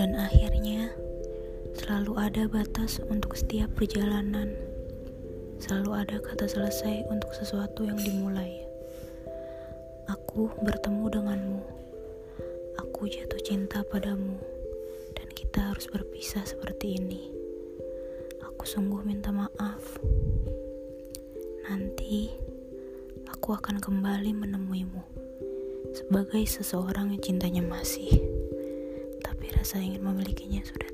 Dan akhirnya, selalu ada batas untuk setiap perjalanan. Selalu ada kata selesai untuk sesuatu yang dimulai. Aku bertemu denganmu. Aku jatuh cinta padamu. Dan kita harus berpisah seperti ini. Aku sungguh minta maaf. Nanti aku akan kembali menemuimu sebagai seseorang yang cintanya masih, rasa ingin memilikinya sudah